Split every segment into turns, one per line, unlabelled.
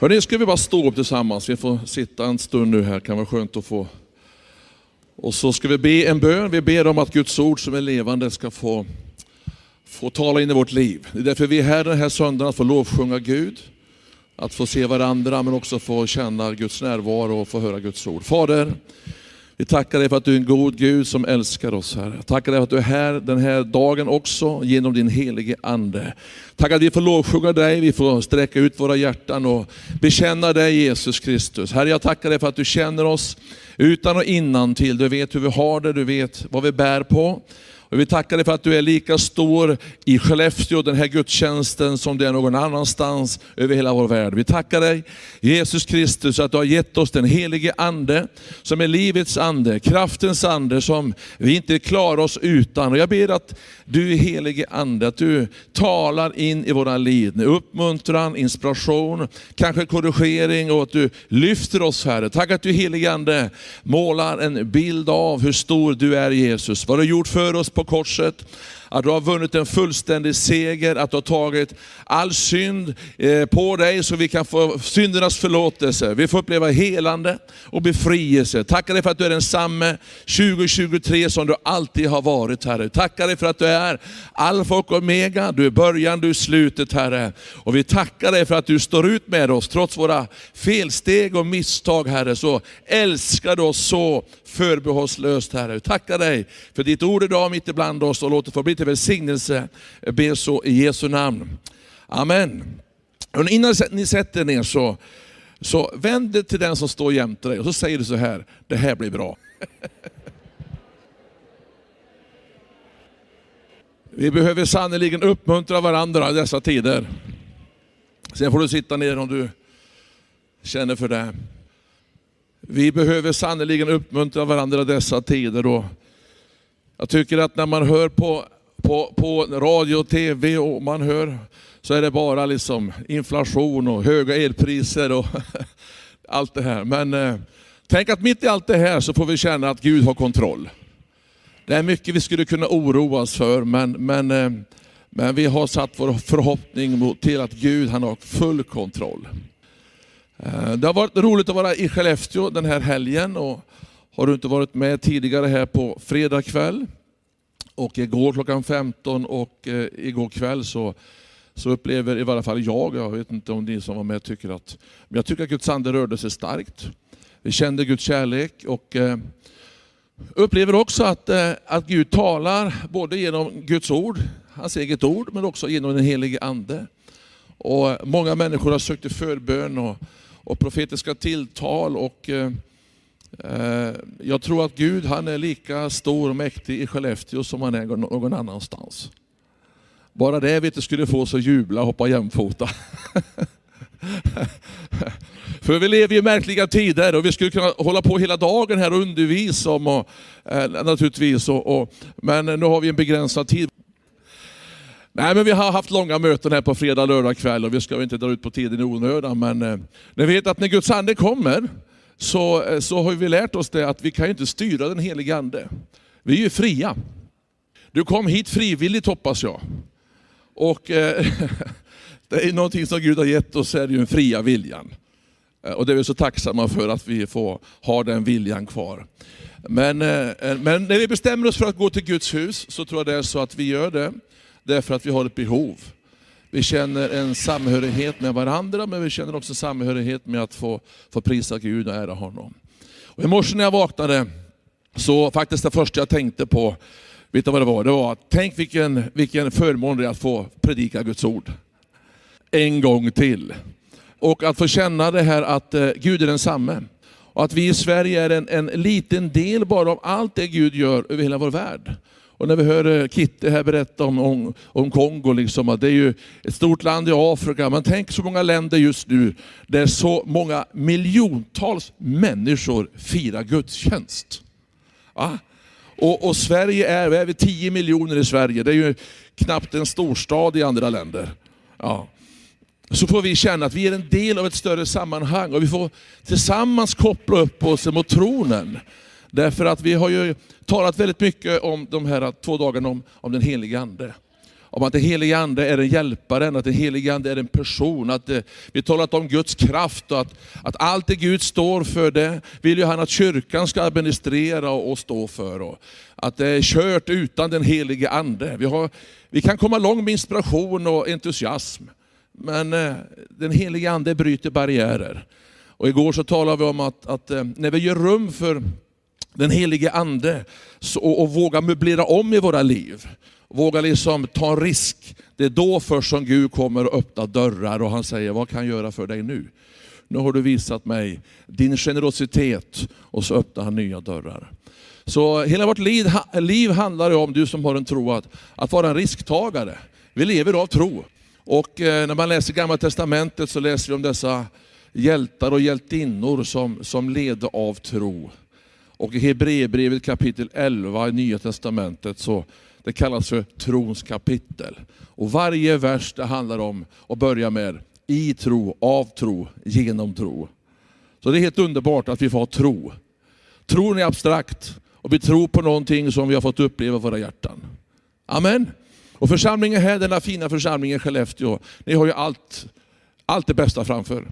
Hörrni, ska vi bara stå upp tillsammans? Vi får sitta en stund nu här, kan vara skönt att få. Och så ska vi be en bön. Vi ber om att Guds ord som är levande ska få, få tala in i vårt liv. Det är därför vi är här den här söndagen, att få lovsjunga Gud, att få se varandra, men också få känna Guds närvaro och få höra Guds ord. Fader, vi tackar dig för att du är en god Gud som älskar oss, Herre. Tackar dig för att du är här den här dagen också, genom din helige Ande. Tack att vi får lovsjunga dig, vi får sträcka ut våra hjärtan och bekänna dig Jesus Kristus. Herre, jag tackar dig för att du känner oss utan och innan till. Du vet hur vi har det, du vet vad vi bär på. Och vi tackar dig för att du är lika stor i Skellefteå, den här gudstjänsten, som du är någon annanstans över hela vår värld. Vi tackar dig Jesus Kristus att du har gett oss den helige Ande, som är livets ande, kraftens ande, som vi inte klarar oss utan. Och jag ber att du helige Ande, att du talar in i våra liv med uppmuntran, inspiration, kanske korrigering och att du lyfter oss Herre. Tack att du helige Ande målar en bild av hur stor du är Jesus, vad du har gjort för oss på korset, att du har vunnit en fullständig seger, att du har tagit all synd eh, på dig så vi kan få syndernas förlåtelse. Vi får uppleva helande och befrielse. Tackar dig för att du är densamme 2023 som du alltid har varit Herre. Tackar dig för att du är alfa och omega, du är början, du är slutet Herre. Och vi tackar dig för att du står ut med oss trots våra felsteg och misstag Herre. Så älskar du oss så förbehållslöst Herre. Vi tackar dig för ditt ord idag mitt ibland oss och låt det få bli till välsignelse. Jag ber så i Jesu namn. Amen. Och innan ni sätter er ner så, så vänd dig till den som står jämte dig och så säger du så här, det här blir bra. Vi behöver sannerligen uppmuntra varandra i dessa tider. Sen får du sitta ner om du känner för det. Vi behöver sannerligen uppmuntra varandra i dessa tider. Då. jag tycker att när man hör på, på, på radio och tv och man hör så är det bara liksom inflation och höga elpriser och allt det här. Men eh, tänk att mitt i allt det här så får vi känna att Gud har kontroll. Det är mycket vi skulle kunna oroa oss för, men, men, eh, men vi har satt vår förhoppning mot, till att Gud han har full kontroll. Eh, det har varit roligt att vara i Skellefteå den här helgen. Och har du inte varit med tidigare här på fredag kväll och igår klockan 15 och eh, igår kväll så, så upplever i varje fall jag, jag vet inte om ni som var med tycker att, men jag tycker att Guds ande rörde sig starkt. Vi kände Guds kärlek och eh, upplever också att, eh, att Gud talar både genom Guds ord, hans eget ord, men också genom den helige Ande. Och många människor har sökt i förbön och och profetiska tilltal. och eh, Eh, jag tror att Gud han är lika stor och mäktig i Skellefteå som han är någon annanstans. Bara det vet du, skulle få oss att jubla och hoppa jämfota. För vi lever i märkliga tider och vi skulle kunna hålla på hela dagen här och undervisa om, och, eh, naturligtvis. Och, och, men nu har vi en begränsad tid. Nej, men vi har haft långa möten här på fredag, lördag kväll och vi ska inte dra ut på tiden i onödan. Men eh, ni vet att när Guds ande kommer så, eh, så har vi lärt oss det att vi kan inte styra den helige ande. Vi är ju fria. Du kom hit frivilligt hoppas jag. Och eh, det är någonting som Gud har gett oss, är ju den fria viljan. Eh, och det är vi så tacksamma för att vi får ha den viljan kvar. Men, eh, eh, men när vi bestämmer oss för att gå till Guds hus så tror jag det är så att vi gör det Därför att vi har ett behov. Vi känner en samhörighet med varandra, men vi känner också samhörighet med att få, få prisa Gud och ära honom. Och I morse när jag vaknade, så faktiskt det första jag tänkte på, vet du vad det var? Det var att tänk vilken, vilken förmån det är att få predika Guds ord. En gång till. Och att få känna det här att eh, Gud är densamme. Och att vi i Sverige är en, en liten del bara av allt det Gud gör över hela vår värld. Och när vi hör eh, Kitte här berätta om, om, om Kongo, liksom, att det är ju ett stort land i Afrika, men tänk så många länder just nu där så många miljontals människor firar gudstjänst. Ja? Och, och, Sverige är, vi är 10 miljoner i Sverige, det är ju knappt en storstad i andra länder. Ja. Så får vi känna att vi är en del av ett större sammanhang och vi får tillsammans koppla upp oss mot tronen. Därför att vi har ju talat väldigt mycket om de här två dagarna om, om den helige Ande. om att den helige Ande är en hjälpare, att den helige Ande är en person. Att det, vi talat om Guds kraft och att, att allt det Gud står för, det vill ju han att kyrkan ska administrera och, och stå för. Och att det är kört utan den helige Ande. Vi, har, vi kan komma långt med inspiration och entusiasm, men eh, den helige Ande bryter barriärer. Och igår så talade vi om att, att eh, när vi gör rum för den helige Ande och, och våga möblera om i våra liv, våga liksom ta en risk. Det är då först som Gud kommer och öppna dörrar och han säger, vad kan jag göra för dig nu? Nu har du visat mig din generositet och så öppnar han nya dörrar. Så hela vårt liv, liv handlar om, du som har en tro, att, att vara en risktagare. Vi lever av tro. Och eh, när man läser Gamla Testamentet så läser vi om dessa hjältar och hjältinnor som, som levde av tro. Och i Hebreerbrevet kapitel 11 i Nya Testamentet så det kallas för trons kapitel. Och varje vers det handlar om att börja med i tro, av tro, genom tro. Så det är helt underbart att vi får ha tro. Tron är abstrakt och vi tror på någonting som vi har fått uppleva i våra hjärtan. Amen. Och församlingen här, denna fina församling i Skellefteå, ni har ju allt, allt det bästa framför.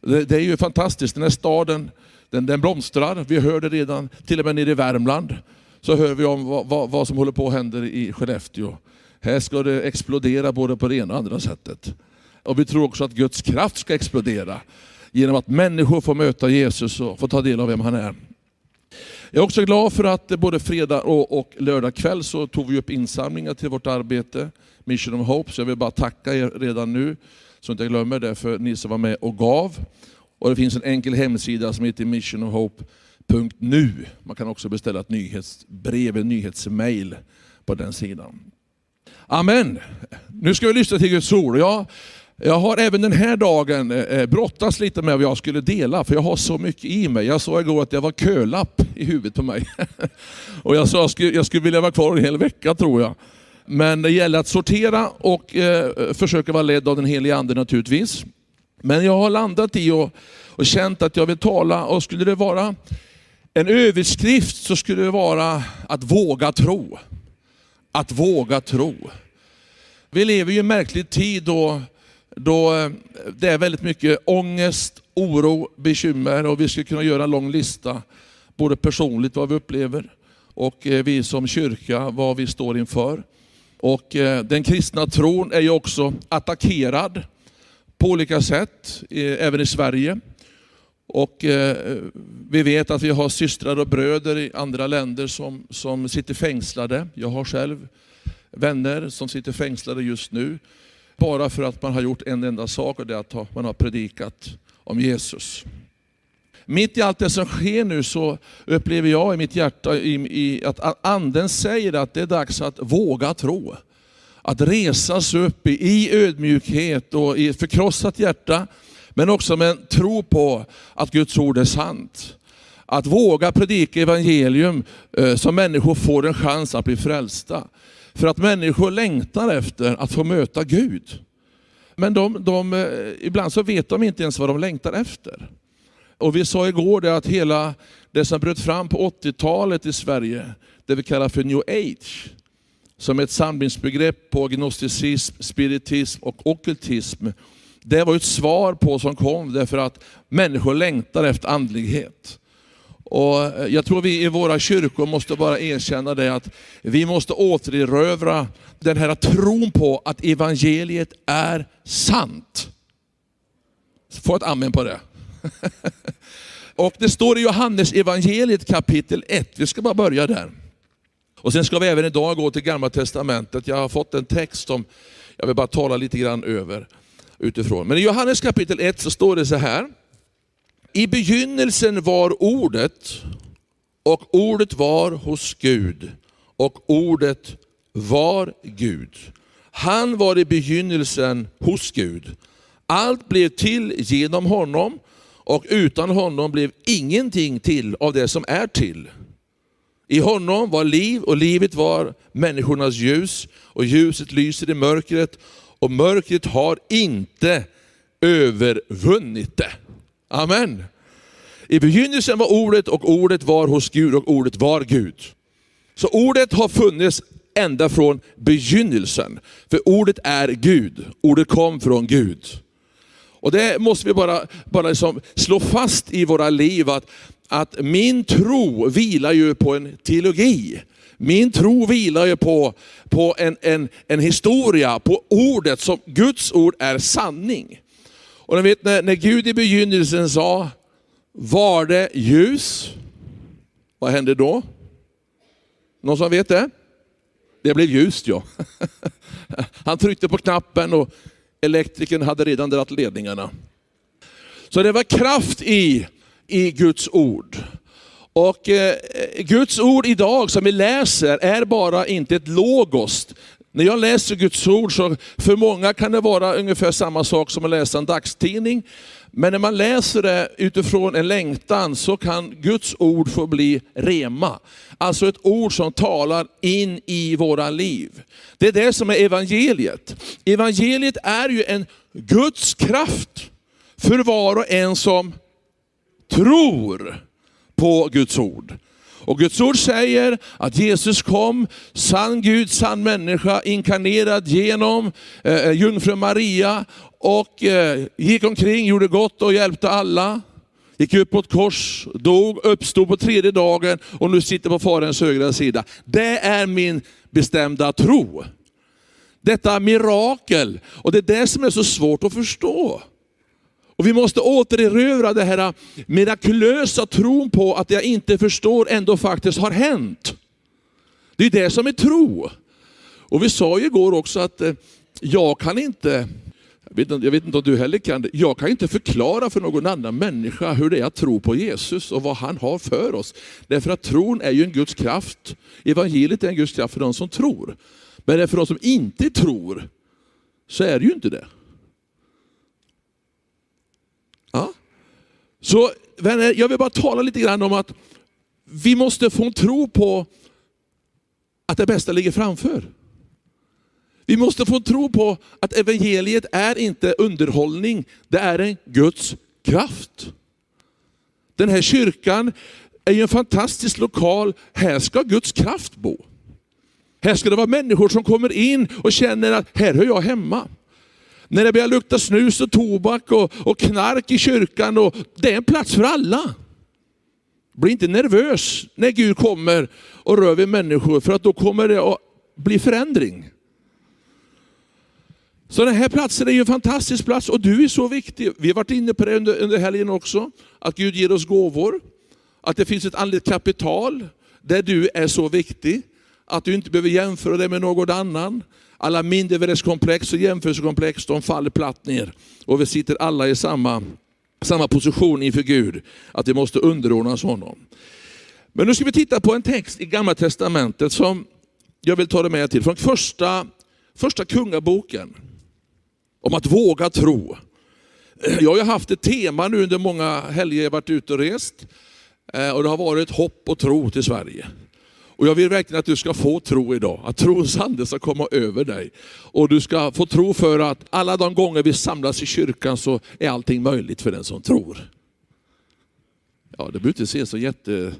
Det, det är ju fantastiskt, den här staden den, den blomstrar, vi hör det redan, till och med nere i Värmland så hör vi om vad, vad, vad som håller på att hända i Skellefteå. Här ska det explodera både på det ena och andra sättet. Och vi tror också att Guds kraft ska explodera genom att människor får möta Jesus och får ta del av vem han är. Jag är också glad för att både fredag och, och lördag kväll så tog vi upp insamlingar till vårt arbete, Mission of Hope. Så jag vill bara tacka er redan nu, så inte jag glömmer det, för ni som var med och gav. Och det finns en enkel hemsida som heter missionofhope.nu. Man kan också beställa ett nyhetsbrev, en nyhetsmail på den sidan. Amen. Nu ska vi lyssna till Guds ord. Jag, jag har även den här dagen eh, eh brottats lite med vad jag skulle dela, för jag har så mycket i mig. Jag sa igår att jag var kölapp i huvudet på mig. Och jag sa att jag skulle, jag skulle vilja vara kvar en hel vecka tror jag. Men det gäller att sortera och eh, försöka vara ledd av den helige Ande naturligtvis. Men jag har landat i och, och känt att jag vill tala, och skulle det vara en överskrift så skulle det vara att våga tro. Att våga tro. Vi lever i en märklig tid då, då det är väldigt mycket ångest, oro, bekymmer och vi skulle kunna göra en lång lista, både personligt vad vi upplever och eh, vi som kyrka vad vi står inför. Och eh, den kristna tron är ju också attackerad på olika sätt, även i Sverige. Och eh, vi vet att vi har systrar och bröder i andra länder som, som sitter fängslade. Jag har själv vänner som sitter fängslade just nu. Bara för att man har gjort en enda sak och det är att man har predikat om Jesus. Mitt i allt det som sker nu så upplever jag i mitt hjärta i, i, att anden säger att det är dags att våga tro att resas upp i ödmjukhet och i ett förkrossat hjärta, men också med en tro på att Guds ord är sant. Att våga predika evangelium eh, så människor får en chans att bli frälsta. För att människor längtar efter att få möta Gud. Men de, de, eh, ibland så vet de inte ens vad de längtar efter. Och Vi sa igår det att hela det som bröt fram på 80-talet i Sverige, det vi kallar för new age, som ett samlingsbegrepp på gnosticism, spiritism och ockultism. Det var ett svar på som kom därför att människor längtar efter andlighet. Och eh, jag tror vi i våra kyrkor måste bara erkänna det att vi måste återerövra den här tron på att evangeliet är sant. Få ett amen på det. Och det står i Johannes evangeliet kapitel 1, vi ska bara börja där. Och Sen ska vi även idag gå till Gamla Testamentet. Jag har fått en text som jag vill bara tala lite grann över utifrån. Men i Johannes kapitel 1 så står det så här. I begynnelsen var ordet och ordet var hos Gud och ordet var Gud. Han var i begynnelsen hos Gud. Allt blev till genom honom och utan honom blev ingenting till av det som är till. I honom var liv och livet var människornas ljus och ljuset lyser i mörkret och mörkret har inte övervunnit det. Amen. I begynnelsen var ordet och ordet var hos Gud och ordet var Gud. Så ordet har funnits ända från begynnelsen. För ordet är Gud, ordet kom från Gud. Och det måste vi bara, bara liksom slå fast i våra liv, att, att min tro vilar ju på en teologi. Min tro vilar ju på, på en, en, en historia, på ordet, som Guds ord är sanning. Och ni vet när, när Gud i begynnelsen sa, var det ljus? Vad hände då? Någon som vet det? Det blev ljust ja. Han tryckte på knappen och elektrikern hade redan dragit ledningarna. Så det var kraft i, i Guds ord. Och eh, Guds ord idag som vi läser är bara inte ett logos. När jag läser Guds ord så för många kan det vara ungefär samma sak som att läsa en dagstidning. Men när man läser det utifrån en längtan så kan Guds ord få bli rema. Alltså ett ord som talar in i våra liv. Det är det som är evangeliet. Evangeliet är ju en Guds kraft för var och en som tror på Guds ord. Och Guds ord säger att Jesus kom, sann Gud, sann människa, inkarnerad genom eh, eh jungfru Maria och eh, gick omkring, gjorde gott och hjälpte alla. Gick upp på ett kors, dog, uppstod på tredje dagen och nu sitter på Faderns högra sida. Det är min bestämda tro. Detta mirakel, och det är det som är så svårt att förstå. Och Vi måste återerövra det här mirakulösa tron på att det jag inte förstår ändå faktiskt har hänt. Det är det som är tro. Och vi sa ju igår också att eh, jag kan inte, jag vet, inte, jag vet inte om du heller kan det, jag kan inte förklara för någon annan människa hur det är att tro på Jesus och vad han har för oss. Därför att tron är ju en Guds kraft. Evangeliet är en Guds kraft för de som tror. Men för de som inte tror så är det ju inte det. Så vänner, jag vill bara tala lite grann om att vi måste få en tro på att det bästa ligger framför. Vi måste få en tro på att evangeliet är inte underhållning, det är en Guds kraft. Den här kyrkan är ju en fantastisk lokal, här ska Guds kraft bo. Här ska det vara människor som kommer in och känner att här hör jag hemma. När det börjar lukta snus och tobak och, och knark i kyrkan, och det är en plats för alla. Bli inte nervös när Gud kommer och rör vid människor, för att då kommer det att bli förändring. Så den här platsen är ju en fantastisk plats och du är så viktig. Vi har varit inne på det under, under helgen också, att Gud ger oss gåvor. Att det finns ett andligt kapital där du är så viktig. Att du inte behöver jämföra dig med någon annan. Alla mindervärdeskomplex och jämförelsekomplex de faller platt ner. Och vi sitter alla i samma, samma position inför Gud, att vi måste underordnas honom. Men nu ska vi titta på en text i Gamla Testamentet som jag vill ta dig med till, från första, första kungaboken. Om att våga tro. Jag har haft ett tema nu under många helger jag varit ute och rest. Eh, och det har varit hopp och tro till Sverige. Och jag vill verkligen att du ska få tro idag, att trons ande ska komma över dig. Och du ska få tro för att alla de gånger vi samlas i kyrkan så är allting möjligt för den som tror. Ja, det behöver inte se så jätte...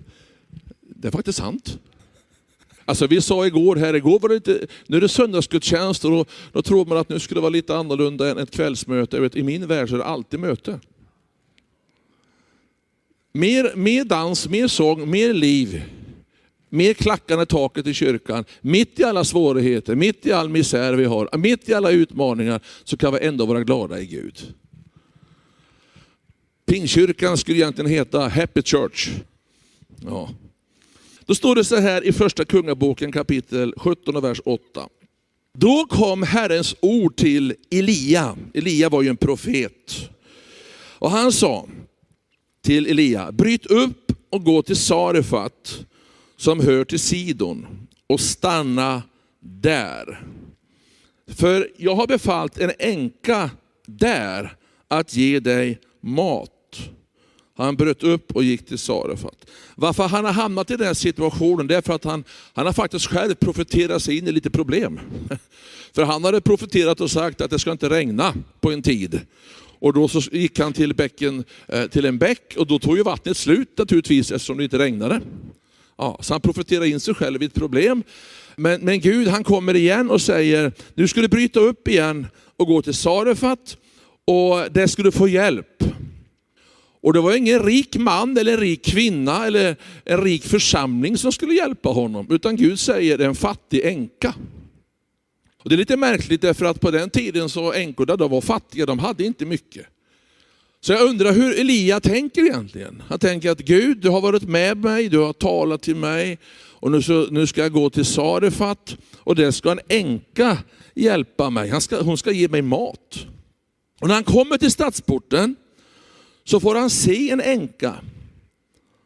Det är faktiskt sant. Alltså vi sa igår här, igår var det inte, nu är det söndagsgudstjänst och då, då tror man att nu skulle det vara lite annorlunda än ett kvällsmöte. Vet, I min värld så är det alltid möte. Mer, mer dans, mer sång, mer liv mer i taket i kyrkan. Mitt i alla svårigheter, mitt i all misär vi har, mitt i alla utmaningar, så kan vi ändå vara glada i Gud. Pingkyrkan skulle egentligen heta Happy Church. Ja. Då står det så här i första kungaboken kapitel 17 vers 8. Då kom Herrens ord till Elia. Elia var ju en profet. Och han sa till Elia, bryt upp och gå till Sarefat som hör till Sidon och stanna där. För jag har befallt en änka där att ge dig mat. Han bröt upp och gick till Sarefat. Varför han har hamnat i den här situationen, det är för att han, han har faktiskt själv profeterat sig in i lite problem. För han hade profeterat och sagt att det ska inte regna på en tid. Och då så gick han till, bäcken, eh, till en bäck och då tog ju vattnet slut naturligtvis eftersom det inte regnade. Ja, så han profeterar in sig själv i ett problem. Men, men Gud han kommer igen och säger, nu ska du bryta upp igen och gå till Sarefat och där skulle du få hjälp. Och det var ingen rik man eller en rik kvinna eller en rik församling som skulle hjälpa honom, utan Gud säger en fattig änka. Och det är lite märkligt därför att på den tiden så änkorna de var fattiga, de hade inte mycket. Så jag undrar hur Elia tänker egentligen. Han tänker att Gud, du har varit med mig, du har talat till mig och nu, så, nu ska jag gå till Sarefat och där ska en änka hjälpa mig. Han ska, hon ska ge mig mat. Och när han kommer till stadsporten så får han se en änka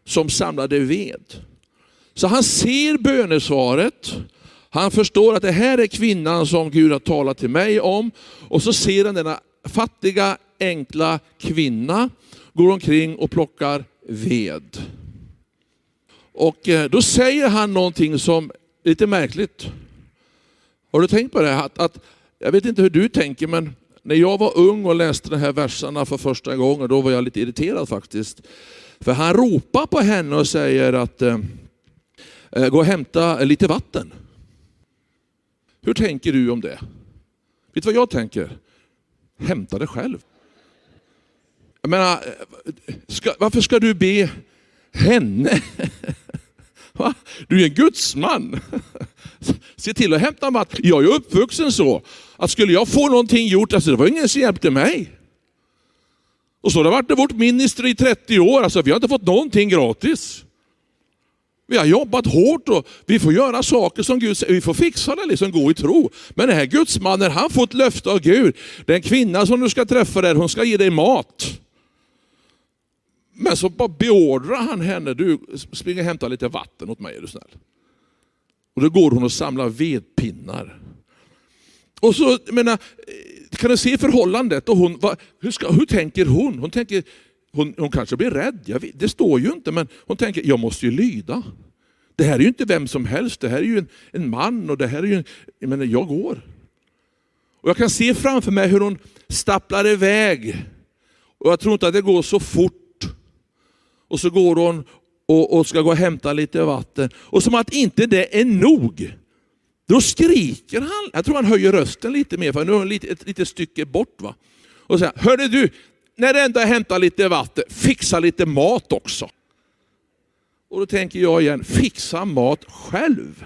som samlade ved. Så han ser bönesvaret, han förstår att det här är kvinnan som Gud har talat till mig om. Och så ser han denna fattiga, enkla kvinna går omkring och plockar ved. Och eh, då säger han någonting som är lite märkligt. Har du tänkt på det? Att, att, jag vet inte hur du tänker, men när jag var ung och läste de här verserna för första gången, då var jag lite irriterad faktiskt. För han ropar på henne och säger att eh, eh gå och hämta lite vatten. Hur tänker du om det? Vet du vad jag tänker? Hämta det själv. Jag menar, ska, varför ska du be henne? Va? Du är en gudsman. Se till att hämta mat. Jag är uppvuxen så, att skulle jag få någonting gjort, alltså det var ingen som hjälpte mig. Och så har det varit i vårt minister i 30 år, alltså vi har inte fått någonting gratis. Vi har jobbat hårt och vi får göra saker som Gud säger, vi får fixa det, liksom gå i tro. Men den här gudsmannen, han får ett löfte av Gud. Den kvinna som du ska träffa där, hon ska ge dig mat. Men så bara beordrar han henne, du spring och hämta lite vatten åt mig är du snäll. Och då går hon och samlar vedpinnar. Och så, menar, kan du se förhållandet? Och hon, vad, hur, ska, hur tänker hon? Hon tänker, hon, hon kanske blir rädd, vet, det står ju inte, men hon tänker, jag måste ju lyda. Det här är ju inte vem som helst, det här är ju en, en man och det här är ju, en, jag menar, jag går. Och jag kan se framför mig hur hon stapplar iväg. Och jag tror inte att det går så fort. Och så går hon och, och ska gå och hämta lite vatten. Och som att inte det är nog, då skriker han. Jag tror han höjer rösten lite mer, för nu är hon lite, ett litet stycke bort. Va? Och säger, hörde du, när du ändå hämtar lite vatten, fixa lite mat också. Och då tänker jag igen, fixa mat själv.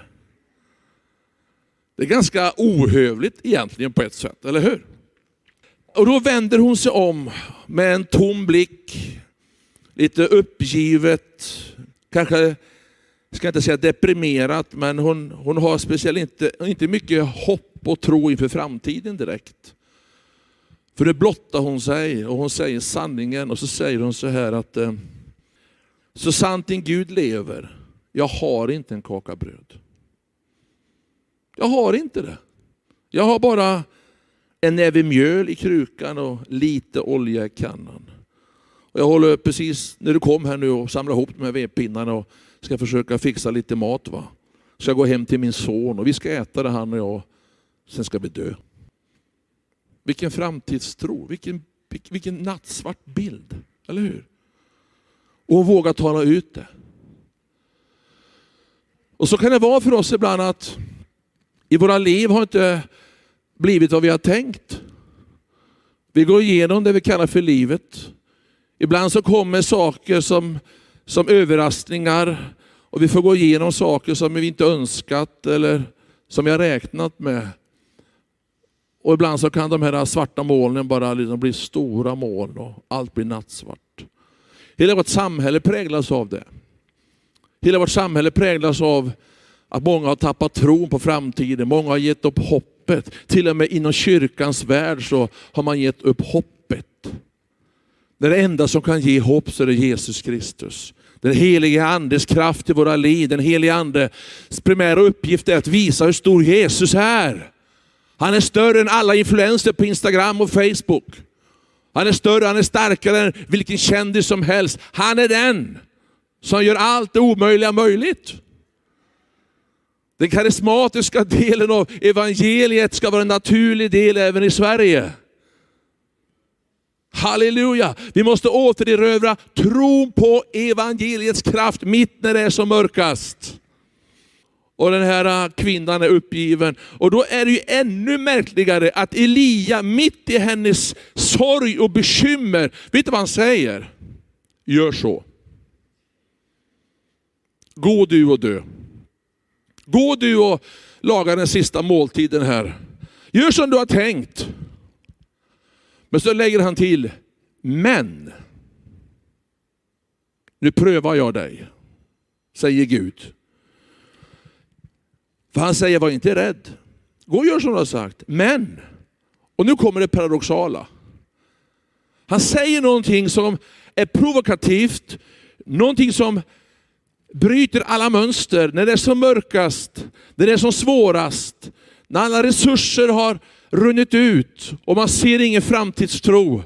Det är ganska ohövligt egentligen på ett sätt, eller hur? Och då vänder hon sig om med en tom blick, lite uppgivet, kanske, ska inte säga deprimerat, men hon, hon har speciellt inte, inte mycket hopp och tro inför framtiden direkt. För det blottar hon sig och hon säger sanningen och så säger hon så här att eh, så sant din Gud lever, jag har inte en kaka bröd. Jag har inte det. Jag har bara en näve mjöl i krukan och lite olja i kannan. Och jag håller precis när du kom här nu och samlar ihop de här vedpinnarna och ska försöka fixa lite mat. Va? Så jag går hem till min son och vi ska äta det han och jag. Sen ska vi dö. Vilken framtidstro, vilken, vilken nattsvart bild, eller hur? Och våga tala ut det. Och så kan det vara för oss ibland att i våra liv har inte blivit vad vi har tänkt. Vi går igenom det vi kallar för livet. Ibland så kommer saker som, som överraskningar och vi får gå igenom saker som vi inte önskat eller som vi har räknat med. Och ibland så kan de här svarta molnen bara liksom bli stora moln och allt blir nattsvart. Hela vårt samhälle präglas av det. Hela vårt samhälle präglas av att många har tappat tron på framtiden, många har gett upp hoppet. Till och med inom kyrkans värld så har man gett upp hoppet. Den enda som kan ge hopp så är det Jesus Kristus. Den helige Andes kraft i våra liv, den helige Andes primära uppgift är att visa hur stor Jesus är. Han är större än alla influenser på Instagram och Facebook. Han är större, han är starkare än vilken kändis som helst. Han är den som gör allt det omöjliga möjligt. Den karismatiska delen av evangeliet ska vara en naturlig del även i Sverige. Halleluja! Vi måste återerövra tron på evangeliets kraft mitt när det är som mörkast. och den här äh, kvinnan är uppgiven. Och då är det ju ännu märkligare att Elia mitt i hennes sorg och bekymmer, vet du vad han säger? Gör så. Gå du och dö. Gå du och laga den sista måltiden här. Gör som du har tänkt. Men så lägger han till, men nu prövar jag dig, säger Gud. För han säger, var inte rädd. Gå och gör som du har sagt. Men, och nu kommer det paradoxala. Han säger någonting som är provokativt, någonting som bryter alla mönster. När det är som mörkast, när det är som svårast, när alla resurser har runnit ut och man ser ingen framtidstro,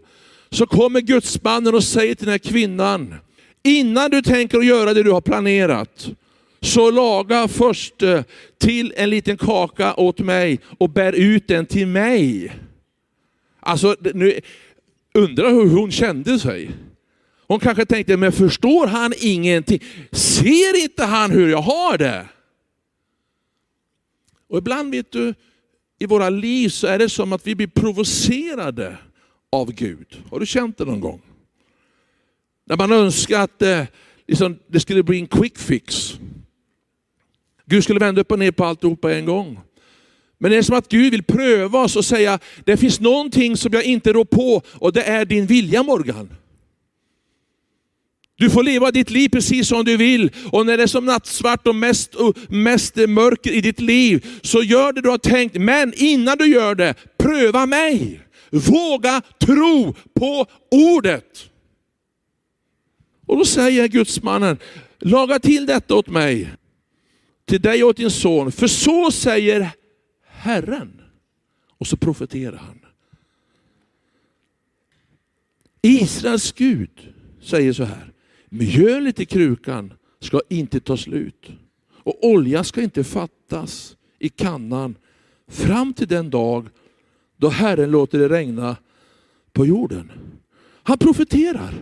så kommer gudsmannen och säger till den här kvinnan, innan du tänker att göra det du har planerat, så laga först eh, till en liten kaka åt mig och bär ut den till mig. Alltså, nu undrar hur hon kände sig. Hon kanske tänkte, men förstår han ingenting? Ser inte han hur jag har det? Och ibland vet du, i våra liv så är det som att vi blir provocerade av Gud. Har du känt det någon gång? När man önskar att det, liksom, det skulle bli en quick fix. Gud skulle vända upp och ner på alltihopa en gång. Men det är som att Gud vill pröva oss och säga, det finns någonting som jag inte rår på och det är din vilja Morgan. Du får leva ditt liv precis som du vill. Och när det är som nattsvart och mest, och mest mörker i ditt liv, så gör det du har tänkt. Men innan du gör det, pröva mig. Våga tro på ordet. Och då säger gudsmannen, laga till detta åt mig, till dig och din son. För så säger Herren. Och så profeterar han. Israels Gud säger så här. Mjölet i krukan ska inte ta slut och olja ska inte fattas i kannan fram till den dag då Herren låter det regna på jorden. Han profeterar.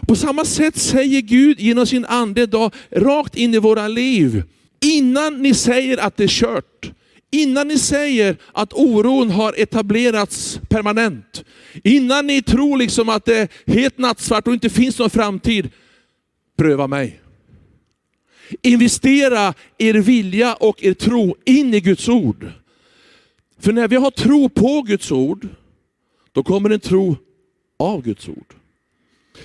På samma sätt säger Gud genom sin ande idag rakt in i våra liv. Innan ni säger att det är kört, Innan ni säger att oron har etablerats permanent, innan ni tror liksom att det är helt nattsvart och inte finns någon framtid, pröva mig. Investera er vilja och er tro in i Guds ord. För när vi har tro på Guds ord, då kommer en tro av Guds ord.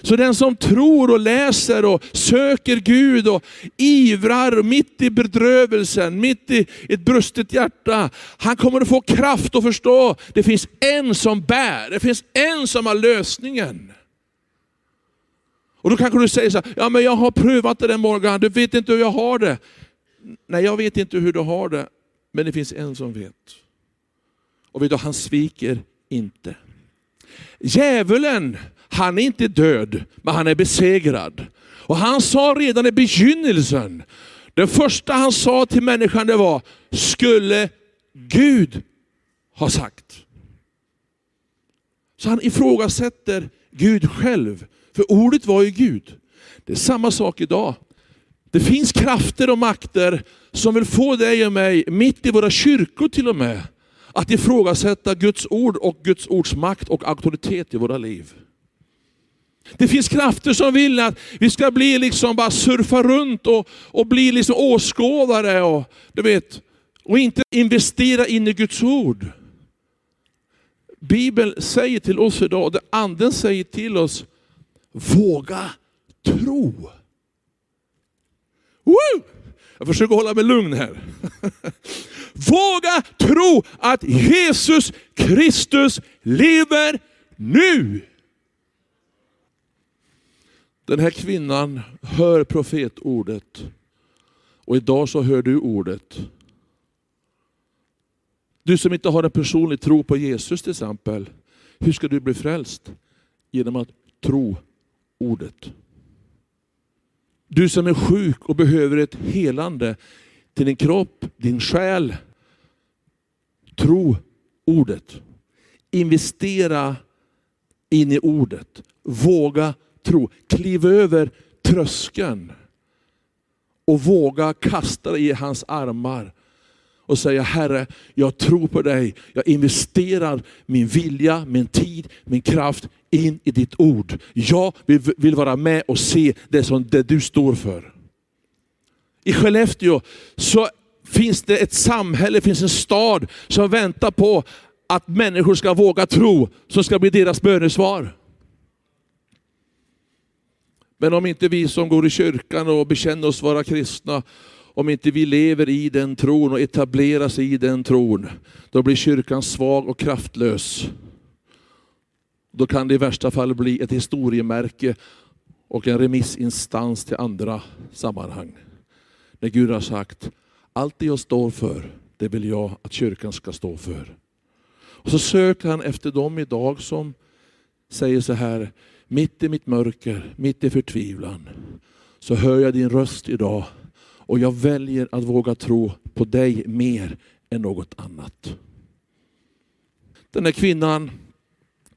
Så den som tror och läser och söker Gud och ivrar mitt i bedrövelsen, mitt i ett brustet hjärta, han kommer att få kraft att förstå, det finns en som bär, det finns en som har lösningen. Och då kanske du säger så här, ja men jag har prövat det där Morgan, du vet inte hur jag har det. Nej, jag vet inte hur du har det, men det finns en som vet. Och vet du, han sviker inte. Djävulen han är inte död, men han är besegrad. Och han sa redan i begynnelsen, det första han sa till människan det var, skulle Gud ha sagt. Så han ifrågasätter Gud själv, för ordet var ju Gud. Det är samma sak idag. Det finns krafter och makter som vill få dig och mig, mitt i våra kyrkor till och med, att ifrågasätta Guds ord och Guds ords makt och auktoritet i våra liv. Det finns krafter som vill att vi ska bli liksom bara surfa runt och, och bli liksom åskådare och, du vet, och inte investera in i Guds ord. Bibeln säger till oss idag, och anden säger till oss, våga tro. Woo! Jag försöker hålla mig lugn här. Våga tro att Jesus Kristus lever nu. Den här kvinnan hör profetordet. Och idag så hör du ordet. Du som inte har en personlig tro på Jesus till exempel. Hur ska du bli frälst? Genom att tro ordet. Du som är sjuk och behöver ett helande till din kropp, din själ. Tro ordet. Investera in i ordet. Våga tro. Kliv över tröskeln och våga kasta dig i hans armar och säga Herre, jag tror på dig. Jag investerar min vilja, min tid, min kraft in i ditt ord. Jag vill, vill vara med och se det som det du står för. I Skellefteå så finns det ett samhälle, finns en stad som väntar på att människor ska våga tro, som ska bli deras bönesvar. Men om inte vi som går i kyrkan och bekänner oss vara kristna, om inte vi lever i den tron och etableras i den tron, då blir kyrkan svag och kraftlös. Då kan det i värsta fall bli ett historiemärke och en remissinstans till andra sammanhang. När Gud har sagt, allt det jag står för, det vill jag att kyrkan ska stå för. Och så söker han efter dem idag som säger så här, mitt i mitt mörker, mitt i förtvivlan, så hör jag din röst idag och jag väljer att våga tro på dig mer än något annat. Den här kvinnan,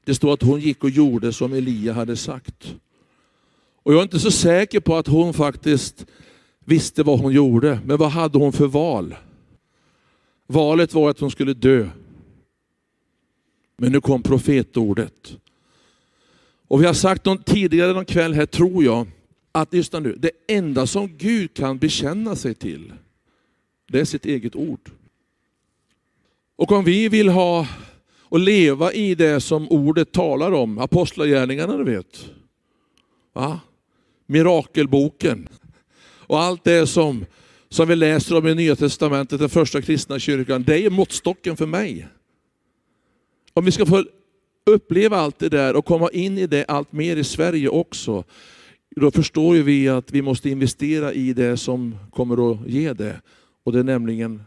det står att hon gick och gjorde som Elia hade sagt. Och jag är inte så säker på att hon faktiskt visste vad hon gjorde, men vad hade hon för val? Valet var att hon skulle dö. Men nu kom profetordet. Och vi har sagt någon, tidigare någon kväll här, tror jag, att lyssna nu, det enda som Gud kan bekänna sig till, det är sitt eget ord. Och om vi vill ha och leva i det som ordet talar om, apostlagärningarna du vet, va? mirakelboken och allt det som, som vi läser om i Nya Testamentet, den första kristna kyrkan, det är måttstocken för mig. Om vi ska få uppleva allt det där och komma in i det allt mer i Sverige också, då förstår ju vi att vi måste investera i det som kommer att ge det. Och det är nämligen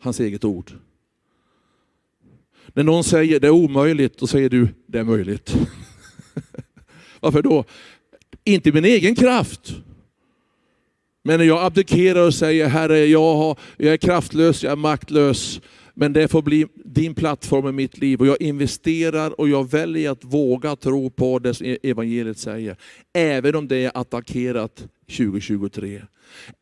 hans eget ord. När någon säger det är omöjligt, då säger du det är möjligt. Varför då? Inte min egen kraft. Men när jag abdikerar och säger Herre, jag, har, jag är kraftlös, jag är maktlös. Men det får bli din plattform i mitt liv och jag investerar och jag väljer att våga tro på det som e- evangeliet säger. Även om det är attackerat 2023.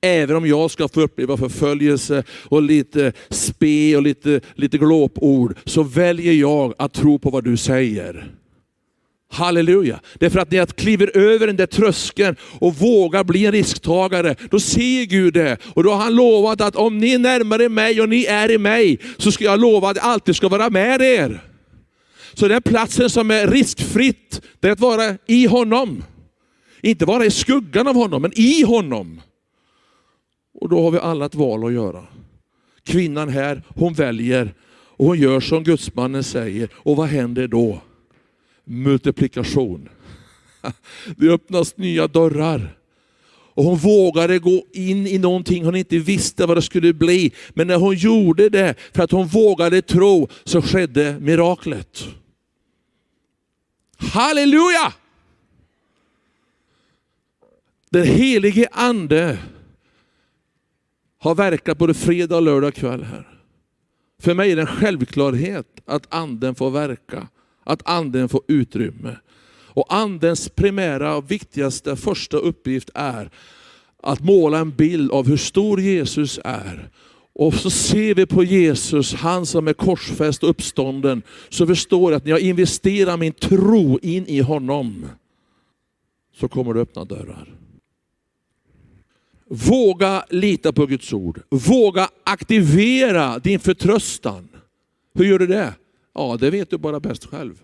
Även om jag ska få uppleva förföljelse och lite spe och lite, lite glåpord, så väljer jag att tro på vad du säger. Halleluja. Därför att när jag kliver över den där tröskeln och vågar bli en risktagare, då ser Gud det. Och då har han lovat att om ni är närmare mig och ni är i mig, så ska jag lova att jag alltid ska vara med er. Så den platsen som är riskfritt, det är att vara i honom. Inte vara i skuggan av honom, men i honom. Och då har vi alla ett val att göra. Kvinnan här, hon väljer och hon gör som gudsmannen säger. Och vad händer då? Multiplikation. Det öppnas nya dörrar. Och hon vågade gå in i någonting hon inte visste vad det skulle bli. Men när hon gjorde det, för att hon vågade tro, så skedde miraklet. Halleluja! Den helige ande har verkat både fredag och lördag kväll här. För mig är det en självklarhet att anden får verka. Att anden får utrymme. Och andens primära, och viktigaste, första uppgift är att måla en bild av hur stor Jesus är. Och så ser vi på Jesus, han som är korsfäst och uppstånden, så förstår jag att när jag investerar min tro in i honom, så kommer det öppna dörrar. Våga lita på Guds ord. Våga aktivera din förtröstan. Hur gör du det? Ja, det vet du bara bäst själv.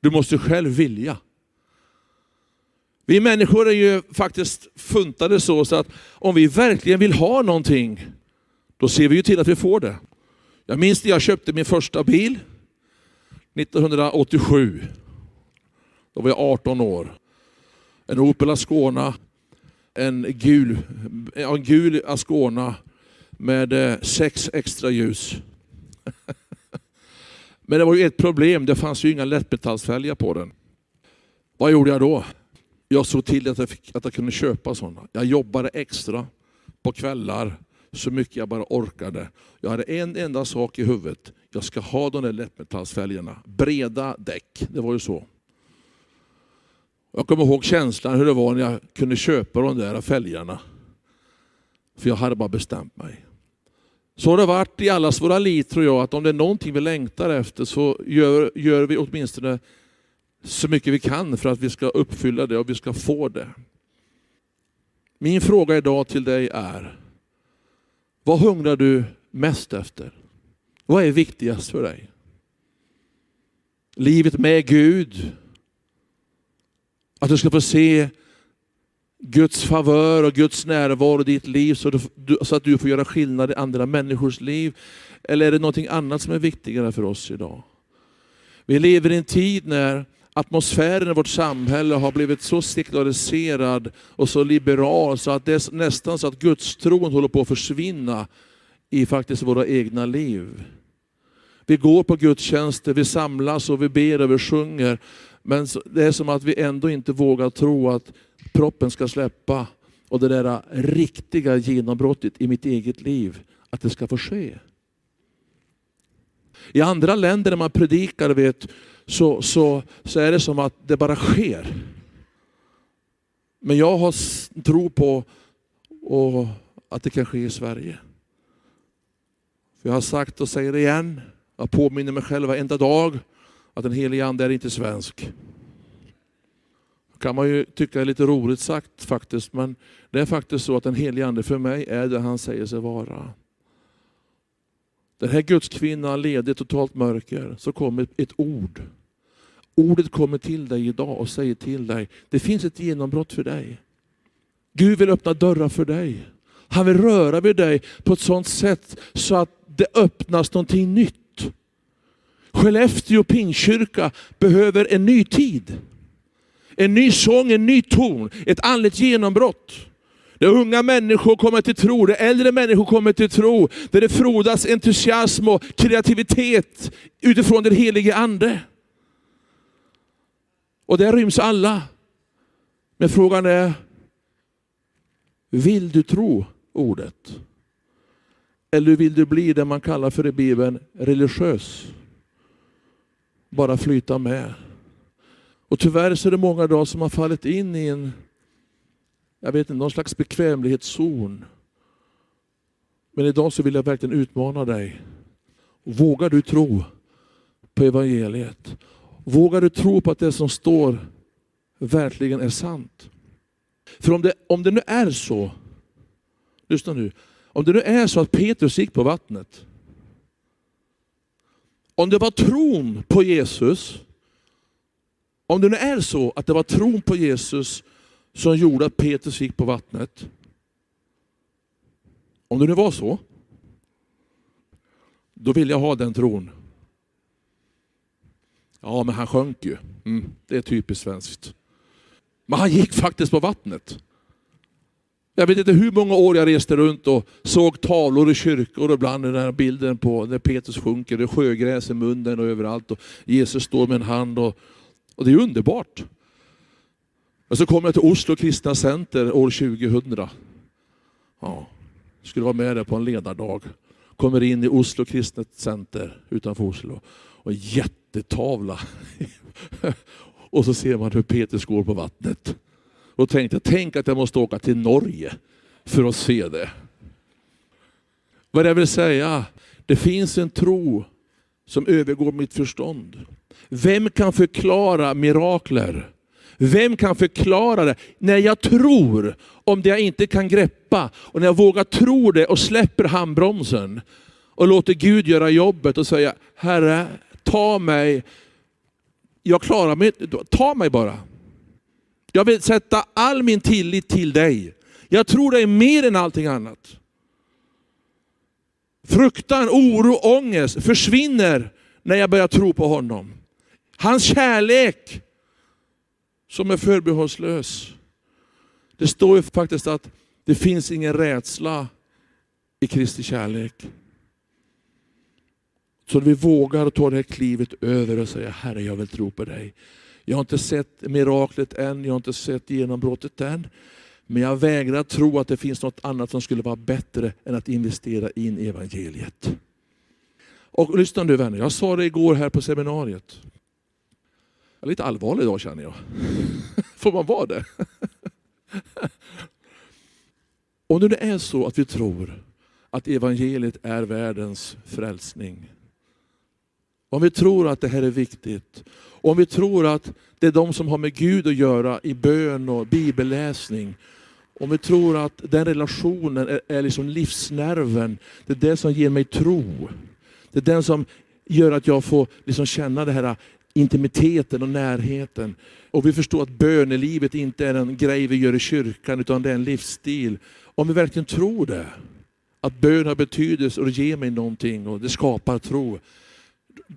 Du måste själv vilja. Vi människor är ju faktiskt funtade så, så att om vi verkligen vill ha någonting, då ser vi ju till att vi får det. Jag minns när jag köpte min första bil 1987. Då var jag 18 år. En Opel Ascona, en gul, en gul Ascona med eh, sex extra ljus. Men det var ju ett problem, det fanns ju inga lättmetallsfälgar på den. Vad gjorde jag då? Jag såg till att jag, fick, att jag kunde köpa sådana. Jag jobbade extra på kvällar, så mycket jag bara orkade. Jag hade en enda sak i huvudet. Jag ska ha de där lättmetallsfälgarna. Breda däck, det var ju så. Jag kommer ihåg känslan hur det var när jag kunde köpa de där fälgarna. För jag hade bara bestämt mig. Så har det varit i allas våra liv tror jag, att om det är någonting vi längtar efter så gör, gör vi åtminstone så mycket vi kan för att vi ska uppfylla det och vi ska få det. Min fråga idag till dig är, vad hungrar du mest efter? Vad är viktigast för dig? Livet med Gud? Att du ska få se Guds favör och Guds närvaro i ditt liv så, du, så att du får göra skillnad i andra människors liv? Eller är det någonting annat som är viktigare för oss idag? Vi lever i en tid när atmosfären i vårt samhälle har blivit så sekulariserad och så liberal så att det är nästan så att gudstron håller på att försvinna i faktiskt våra egna liv. Vi går på gudstjänster, vi samlas och vi ber och vi sjunger. Men det är som att vi ändå inte vågar tro att proppen ska släppa och det där riktiga genombrottet i mitt eget liv, att det ska få ske. I andra länder när man predikar vet, så, så, så är det som att det bara sker. Men jag har tro på och att det kan ske i Sverige. För jag har sagt och säger det igen, jag påminner mig själv varenda dag att den helige Ande är inte svensk. Det kan man ju tycka är lite roligt sagt faktiskt, men det är faktiskt så att den helige Ande för mig är det han säger sig vara. Den här gudskvinnan led i totalt mörker, så kom ett, ett ord. Ordet kommer till dig idag och säger till dig, det finns ett genombrott för dig. Gud vill öppna dörrar för dig. Han vill röra vid dig på ett sådant sätt så att det öppnas någonting nytt. Skellefteå Pingstkyrka behöver en ny tid. En ny sång, en ny ton, ett andligt genombrott. Där unga människor kommer till tro, där äldre människor kommer till tro, där det frodas entusiasm och kreativitet utifrån den helige Ande. Och där ryms alla. Men frågan är, vill du tro ordet? Eller vill du bli det man kallar för i Bibeln religiös? Bara flyta med. Och tyvärr så är det många idag som har fallit in i en, jag vet inte, någon slags bekvämlighetszon. Men idag så vill jag verkligen utmana dig. Vågar du tro på evangeliet? Vågar du tro på att det som står verkligen är sant? För om det, om det nu är så, lyssna nu, om det nu är så att Petrus gick på vattnet, om det var tron på Jesus, om det nu är så att det var tron på Jesus som gjorde att Petrus gick på vattnet, om det nu var så, då vill jag ha den tron. Ja, men han sjönk ju. Mm, det är typiskt svenskt. Men han gick faktiskt på vattnet. Jag vet inte hur många år jag reste runt och såg tavlor i kyrkor och ibland den här bilden på när Petrus sjunker, det är sjögräs i munnen och överallt och Jesus står med en hand och, och det är underbart. Och så kommer jag till Oslo Kristna Center år 2000. Ja, skulle vara med där på en ledardag. Kommer in i Oslo Kristna Center utanför Oslo och jättetavla. och så ser man hur Petrus går på vattnet och tänkte, tänk att jag måste åka till Norge för att se det. Vad jag vill säga, det finns en tro som övergår mitt förstånd. Vem kan förklara mirakler? Vem kan förklara det? När jag tror om det jag inte kan greppa och när jag vågar tro det och släpper handbromsen och låter Gud göra jobbet och säga, Herre, ta mig. Jag klarar mig ta mig bara. Jag vill sätta all min tillit till dig. Jag tror dig mer än allting annat. Fruktan, oro, ångest försvinner när jag börjar tro på honom. Hans kärlek som är förbehållslös. Det står ju faktiskt att det finns ingen rädsla i Kristi kärlek. Så vi vågar ta det här klivet över och säga, Herre jag vill tro på dig. Jag har inte sett miraklet än, jag har inte sett genombrottet än. Men jag vägrar tro att det finns något annat som skulle vara bättre än att investera in i evangeliet. Och lyssna nu vänner, jag sa det igår här på seminariet. Är lite allvarlig idag känner jag. Får man vara det? Om det är så att vi tror att evangeliet är världens frälsning. Om vi tror att det här är viktigt. Om vi tror att det är de som har med Gud att göra i bön och bibelläsning. Om vi tror att den relationen är, är liksom livsnerven, det är det som ger mig tro. Det är den som gör att jag får liksom känna det här intimiteten och närheten. Och vi förstår att bönelivet inte är en grej vi gör i kyrkan, utan det är en livsstil. Om vi verkligen tror det, att bön har betydelse och det ger mig någonting och det skapar tro,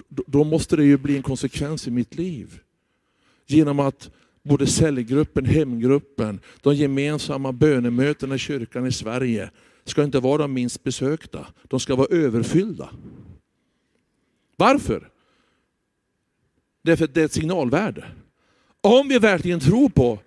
då måste det ju bli en konsekvens i mitt liv. Genom att både cellgruppen, hemgruppen, de gemensamma bönemötena i kyrkan i Sverige ska inte vara de minst besökta, de ska vara överfyllda. Varför? Därför att det är ett signalvärde. Om vi verkligen tror på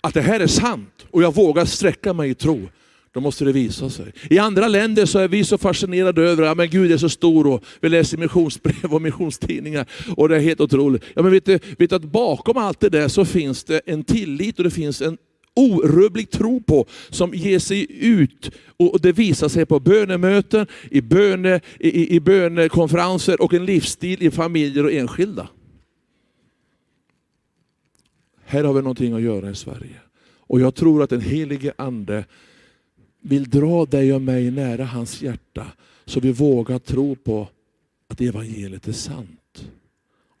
att det här är sant och jag vågar sträcka mig i tro, då måste det visa sig. I andra länder så är vi så fascinerade över att ja, Gud är så stor och vi läser missionsbrev och missionstidningar och det är helt otroligt. Ja, men vet du, vet du att bakom allt det där så finns det en tillit och det finns en orubblig tro på som ger sig ut och det visar sig på bönemöten, i, böne, i, i bönekonferenser och en livsstil i familjer och enskilda. Här har vi någonting att göra i Sverige. Och jag tror att den helige Ande vill dra dig och mig nära hans hjärta så vi vågar tro på att evangeliet är sant.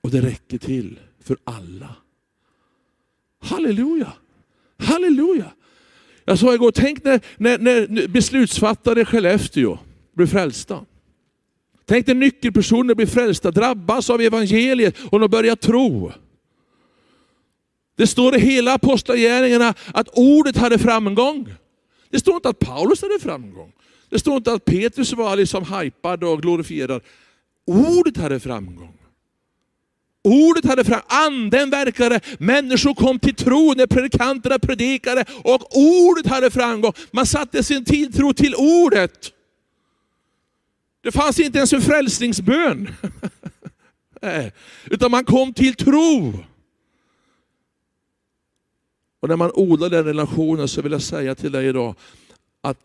Och det räcker till för alla. Halleluja! Halleluja! Jag sa igår, tänk när, när, när beslutsfattare i Skellefteå blir frälsta. Tänk när nyckelpersoner blir frälsta, drabbas av evangeliet och de börjar tro. Det står i hela apostlagärningarna att ordet hade framgång. Det står inte att Paulus hade framgång. Det står inte att Petrus var liksom hypad och glorifierad. Ordet hade framgång. Ordet hade fram, anden verkade, människor kom till tro när predikanterna predikade och ordet hade framgång. Man satte sin tilltro till ordet. Det fanns inte ens en frälsningsbön. Utan man kom till tro. Och när man odlar den relationen så vill jag säga till dig idag att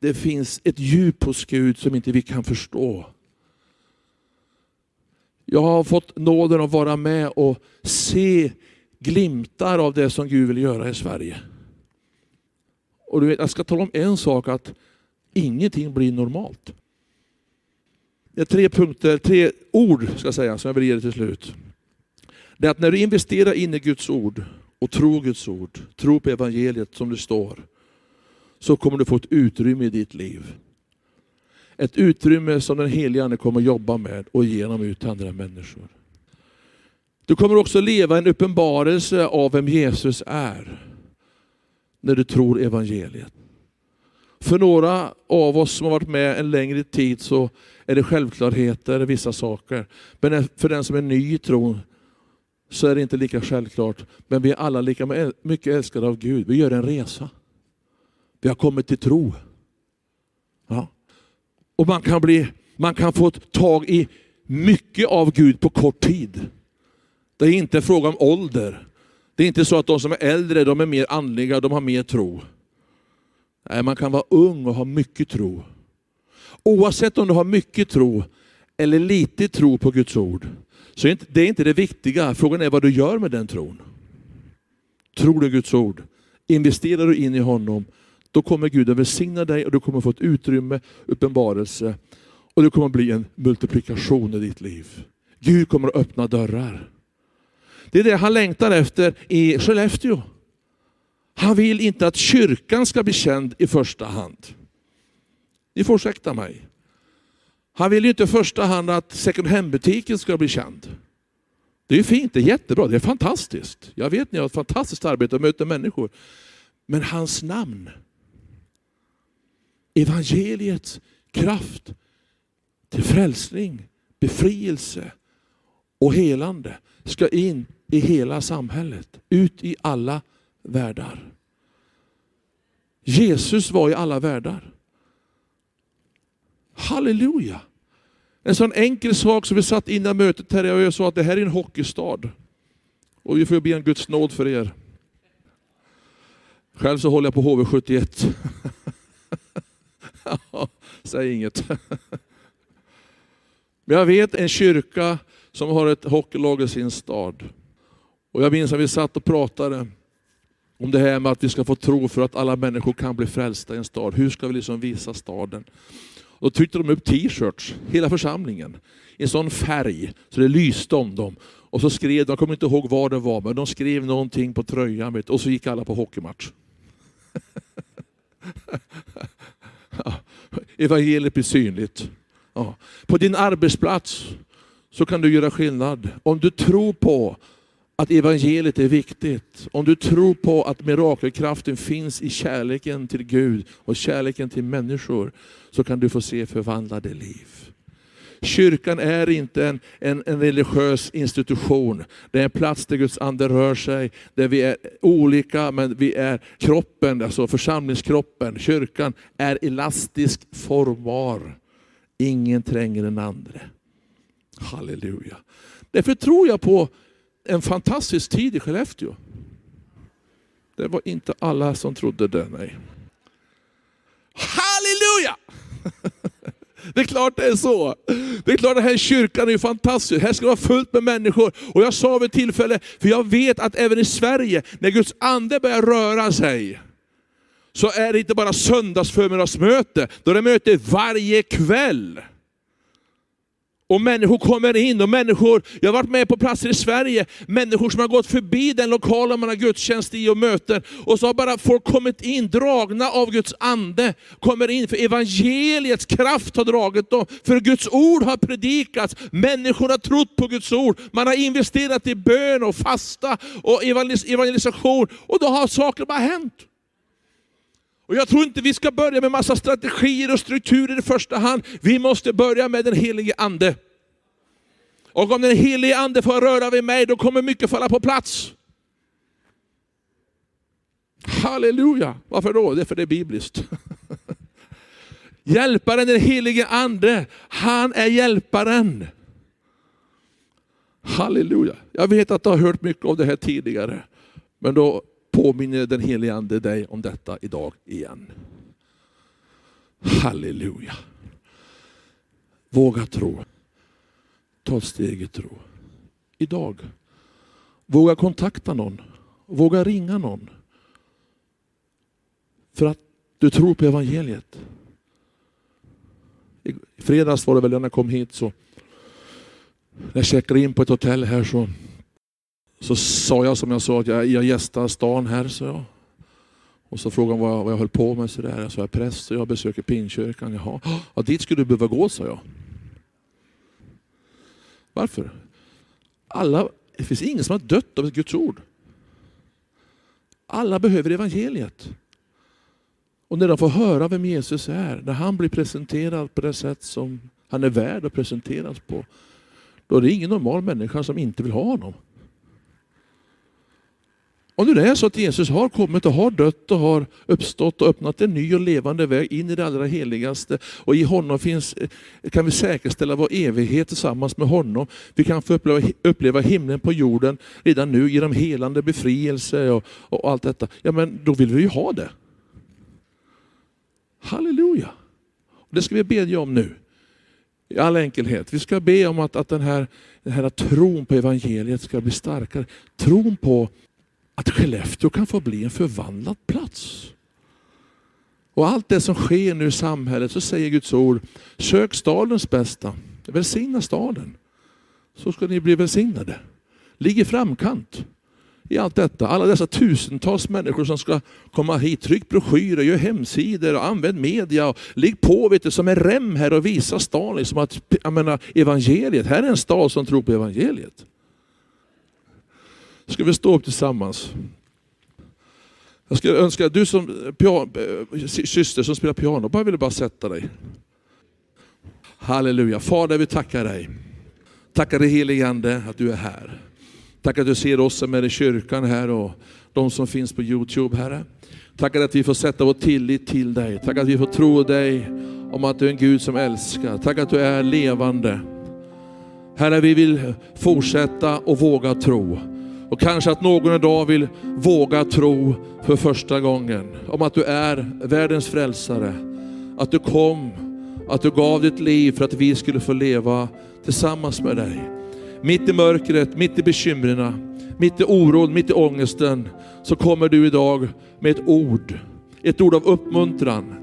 det finns ett djup hos Gud som inte vi kan förstå. Jag har fått nåden att vara med och se glimtar av det som Gud vill göra i Sverige. Och du vet, jag ska tala om en sak, att ingenting blir normalt. Det är tre punkter, tre ord ska jag säga, som jag vill ge dig till slut. Det är att när du investerar in i Guds ord och tror Guds ord, tro på evangeliet som det står, så kommer du få ett utrymme i ditt liv. Ett utrymme som den helige Ande kommer jobba med och genom ut till andra människor. Du kommer också leva en uppenbarelse av vem Jesus är när du tror evangeliet. För några av oss som har varit med en längre tid så är det självklarheter, vissa saker. Men för den som är ny i tron så är det inte lika självklart. Men vi är alla lika mycket älskade av Gud. Vi gör en resa. Vi har kommit till tro. Ja. Och man kan, bli, man kan få tag i mycket av Gud på kort tid. Det är inte fråga om ålder. Det är inte så att de som är äldre de är mer andliga, de har mer tro. Nej, man kan vara ung och ha mycket tro. Oavsett om du har mycket tro eller lite tro på Guds ord, så det är inte det viktiga. Frågan är vad du gör med den tron. Tror du Guds ord? Investerar du in i honom, då kommer Gud att välsigna dig och du kommer få ett utrymme, uppenbarelse och det kommer bli en multiplikation i ditt liv. Gud kommer att öppna dörrar. Det är det han längtar efter i Skellefteå. Han vill inte att kyrkan ska bli känd i första hand. Ni får ursäkta mig. Han vill ju inte i första hand att second hand-butiken ska bli känd. Det är ju fint, det är jättebra, det är fantastiskt. Jag vet ni har ett fantastiskt arbete och möter människor. Men hans namn, evangeliets kraft till frälsning, befrielse och helande ska in i hela samhället, ut i alla världar. Jesus var i alla världar. Halleluja! En sån enkel sak som vi satt innan mötet här och jag sa att det här är en hockeystad. Och vi får be en Guds nåd för er. Själv så håller jag på HV71. ja, säg inget. Men jag vet en kyrka som har ett hockeylag i sin stad. Och jag minns att vi satt och pratade om det här med att vi ska få tro för att alla människor kan bli frälsta i en stad. Hur ska vi liksom visa staden? Då tryckte de upp t-shirts, hela församlingen, i en sån färg så det lyste om dem. Och så skrev de, jag kommer inte ihåg vad det var, men de skrev någonting på tröjan och så gick alla på hockeymatch. Evangeliet blir synligt. Ja. På din arbetsplats så kan du göra skillnad. Om du tror på att evangeliet är viktigt, om du tror på att mirakelkraften finns i kärleken till Gud och kärleken till människor, så kan du få se förvandlade liv. Kyrkan är inte en, en, en, religiös institution. Det är en plats där Guds ande rör sig, där vi är olika men vi är kroppen, alltså församlingskroppen. Kyrkan är elastisk, formbar. Ingen tränger den andra. Halleluja. Därför tror jag på en fantastisk tid i Skellefteå. Det var inte alla som trodde det, nej. Halleluja! Det är klart det är så. Det är klart att den här kyrkan är fantastisk. Här ska det vara fullt med människor. Och jag sa vid ett tillfälle, för jag vet att även i Sverige, när Guds ande börjar röra sig, så är det inte bara söndagsförmiddagsmöte, då är det möte varje kväll. Och människor kommer in, och människor, jag har varit med på platser i Sverige, människor som har gått förbi den lokalen man har gudstjänst i och möten, och så har bara folk kommit in, dragna av Guds ande, kommer in, för evangeliets kraft har dragit dem, för Guds ord har predikats, människor har trott på Guds ord, man har investerat i bön och fasta och evangelisation, och då har saker bara hänt. Och jag tror inte vi ska börja med massa strategier och strukturer i första hand. Vi måste börja med den helige Ande. Och om den helige Ande får röra vid mig, då kommer mycket falla på plats. Halleluja! Varför då? Det är för det är bibliskt. Hjälparen, den helige Ande, han är hjälparen. Halleluja! Jag vet att du har hört mycket av det här tidigare, men då påminner den helige Ande dig om detta idag igen. Halleluja. Våga tro. Ta steget tro. Idag. Våga kontakta någon. Våga ringa någon. För att du tror på evangeliet. I fredags var det väl när jag kom hit så när jag checkade in på ett hotell här så så sa jag som jag sa att jag, jag gästar stan här, så jag. Och så frågade hon vad jag, vad jag höll på med. Så där. Jag sa jag är präst och jag besöker Pinkyrkan. Jaha, ja, dit skulle du behöva gå, sa jag. Varför? Alla, det finns ingen som har dött av ett Guds ord. Alla behöver evangeliet. Och när de får höra vem Jesus är, när han blir presenterad på det sätt som han är värd att presenteras på, då är det ingen normal människa som inte vill ha honom. Om nu det är så att Jesus har kommit och har dött och har uppstått och öppnat en ny och levande väg in i det allra heligaste och i honom finns, kan vi säkerställa vår evighet tillsammans med honom. Vi kan få uppleva, uppleva himlen på jorden redan nu genom helande befrielse och, och allt detta. Ja men då vill vi ju ha det. Halleluja! Det ska vi bedja om nu. I all enkelhet. Vi ska be om att, att den, här, den här tron på evangeliet ska bli starkare. Tron på att Skellefteå kan få bli en förvandlad plats. Och allt det som sker nu i samhället, så säger Guds ord, sök stadens bästa, välsigna staden. Så ska ni bli välsignade. Ligg i framkant i allt detta. Alla dessa tusentals människor som ska komma hit, tryck broschyrer, gör hemsidor och använd media. Och ligg på vet du, som en rem här och visa staden liksom att jag menar, evangeliet, här är en stad som tror på evangeliet. Ska vi stå upp tillsammans? Jag skulle önska att du som eh, syster som spelar piano, bara ville bara sätta dig. Halleluja. Fader, vi tackar dig. Tackar dig helige Ande att du är här. Tack att du ser oss som är i kyrkan här och de som finns på Youtube, Herre. Tackar att vi får sätta vår tillit till dig. Tack att vi får tro dig om att du är en Gud som älskar. Tack att du är levande. Herre, vi vill fortsätta och våga tro. Och kanske att någon idag vill våga tro för första gången om att du är världens frälsare. Att du kom, att du gav ditt liv för att vi skulle få leva tillsammans med dig. Mitt i mörkret, mitt i bekymren, mitt i oron, mitt i ångesten, så kommer du idag med ett ord. Ett ord av uppmuntran.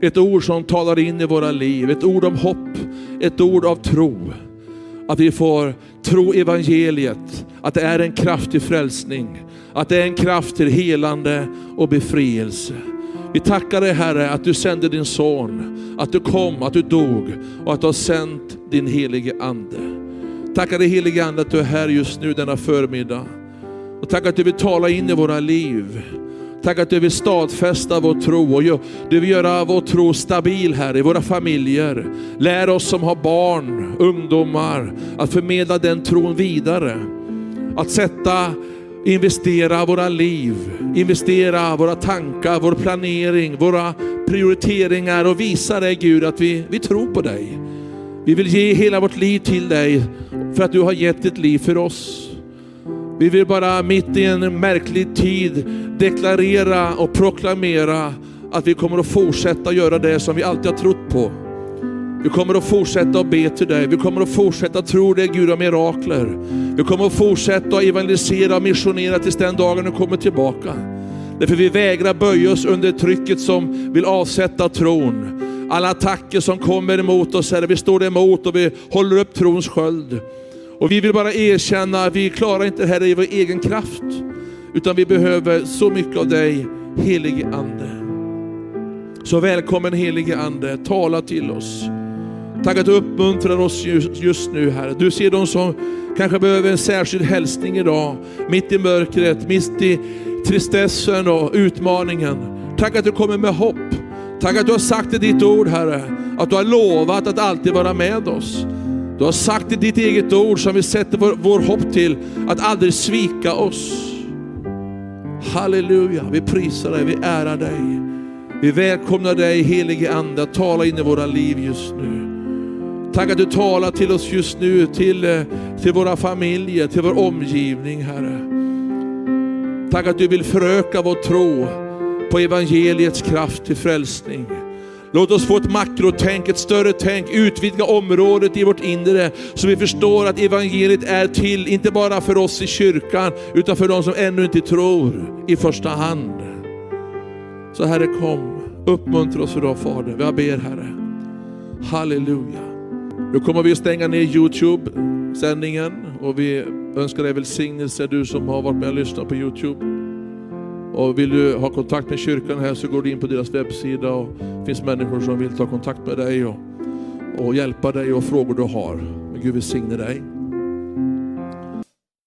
Ett ord som talar in i våra liv, ett ord om hopp, ett ord av tro. Att vi får tro evangeliet, att det är en kraft till frälsning, att det är en kraft till helande och befrielse. Vi tackar dig Herre att du sände din son, att du kom, att du dog och att du har sänt din helige Ande. Tackar dig helige Ande att du är här just nu denna förmiddag. Och tack att du vill tala in i våra liv. Tack att du vill stadfästa vår tro och du vill göra vår tro stabil här i våra familjer. Lär oss som har barn, ungdomar, att förmedla den tron vidare. Att sätta, investera våra liv, investera våra tankar, vår planering, våra prioriteringar och visa dig Gud att vi, vi tror på dig. Vi vill ge hela vårt liv till dig för att du har gett ditt liv för oss. Vi vill bara mitt i en märklig tid deklarera och proklamera att vi kommer att fortsätta göra det som vi alltid har trott på. Vi kommer att fortsätta att be till dig. Vi kommer att fortsätta att tro dig Gud om mirakler. Vi kommer att fortsätta att evangelisera och missionera tills den dagen du kommer tillbaka. Därför vi vägrar böja oss under trycket som vill avsätta tron. Alla attacker som kommer emot oss, Herre, vi står emot och vi håller upp trons sköld. Och vi vill bara erkänna att vi klarar inte det här i vår egen kraft, utan vi behöver så mycket av dig, helige Ande. Så välkommen helige Ande, tala till oss. Tack att du uppmuntrar oss just nu Herre. Du ser de som kanske behöver en särskild hälsning idag, mitt i mörkret, mitt i tristessen och utmaningen. Tack att du kommer med hopp. Tack att du har sagt i ditt ord Herre, att du har lovat att alltid vara med oss. Du har sagt i ditt eget ord som vi sätter vår, vår hopp till, att aldrig svika oss. Halleluja, vi prisar dig, vi ärar dig. Vi välkomnar dig helige Ande att tala in i våra liv just nu. Tack att du talar till oss just nu, till, eh, till våra familjer, till vår omgivning Herre. Tack att du vill föröka vår tro på evangeliets kraft till frälsning. Låt oss få ett makrotänk, ett större tänk, utvidga området i vårt inre så vi förstår att evangeliet är till, inte bara för oss i kyrkan, utan för de som ännu inte tror i första hand. Så Herre kom, uppmuntra oss idag Fader. Jag ber Herre. Halleluja. Nu kommer vi att stänga ner Youtube-sändningen och vi önskar dig välsignelse du som har varit med och lyssnat på Youtube. Och vill du ha kontakt med kyrkan här så går du in på deras webbsida och det finns människor som vill ta kontakt med dig och, och hjälpa dig och frågor du har. Men Gud välsigne dig.